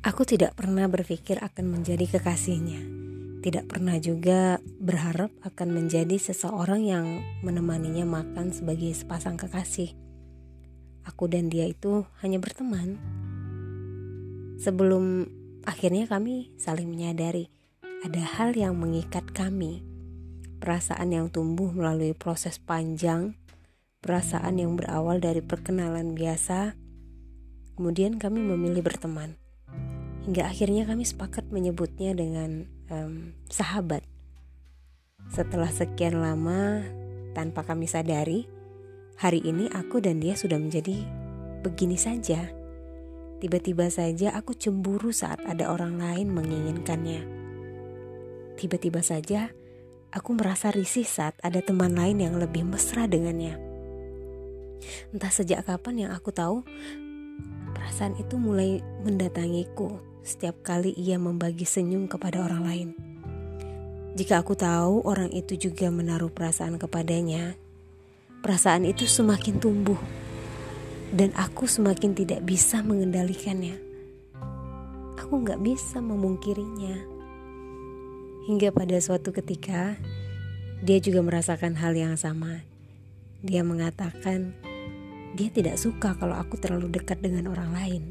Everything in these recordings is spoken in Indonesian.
Aku tidak pernah berpikir akan menjadi kekasihnya. Tidak pernah juga berharap akan menjadi seseorang yang menemaninya makan sebagai sepasang kekasih. Aku dan dia itu hanya berteman. Sebelum akhirnya kami saling menyadari ada hal yang mengikat kami. Perasaan yang tumbuh melalui proses panjang, perasaan yang berawal dari perkenalan biasa, kemudian kami memilih berteman hingga akhirnya kami sepakat menyebutnya dengan um, sahabat. Setelah sekian lama tanpa kami sadari, hari ini aku dan dia sudah menjadi begini saja. Tiba-tiba saja aku cemburu saat ada orang lain menginginkannya. Tiba-tiba saja aku merasa risih saat ada teman lain yang lebih mesra dengannya. Entah sejak kapan yang aku tahu, perasaan itu mulai mendatangiku setiap kali ia membagi senyum kepada orang lain. Jika aku tahu orang itu juga menaruh perasaan kepadanya, perasaan itu semakin tumbuh dan aku semakin tidak bisa mengendalikannya. Aku nggak bisa memungkirinya. Hingga pada suatu ketika, dia juga merasakan hal yang sama. Dia mengatakan dia tidak suka kalau aku terlalu dekat dengan orang lain.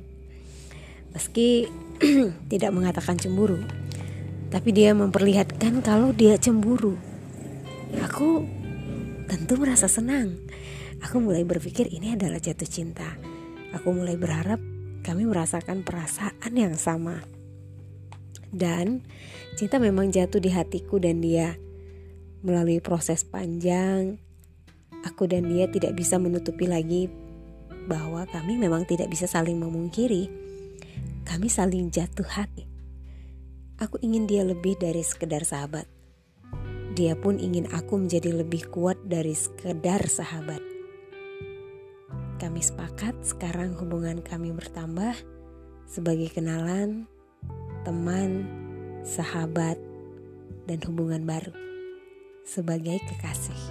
Meski tidak mengatakan cemburu, tapi dia memperlihatkan kalau dia cemburu. Aku tentu merasa senang. Aku mulai berpikir ini adalah jatuh cinta. Aku mulai berharap kami merasakan perasaan yang sama. Dan cinta memang jatuh di hatiku dan dia. Melalui proses panjang, aku dan dia tidak bisa menutupi lagi bahwa kami memang tidak bisa saling memungkiri kami saling jatuh hati. Aku ingin dia lebih dari sekedar sahabat. Dia pun ingin aku menjadi lebih kuat dari sekedar sahabat. Kami sepakat sekarang hubungan kami bertambah sebagai kenalan, teman, sahabat, dan hubungan baru sebagai kekasih.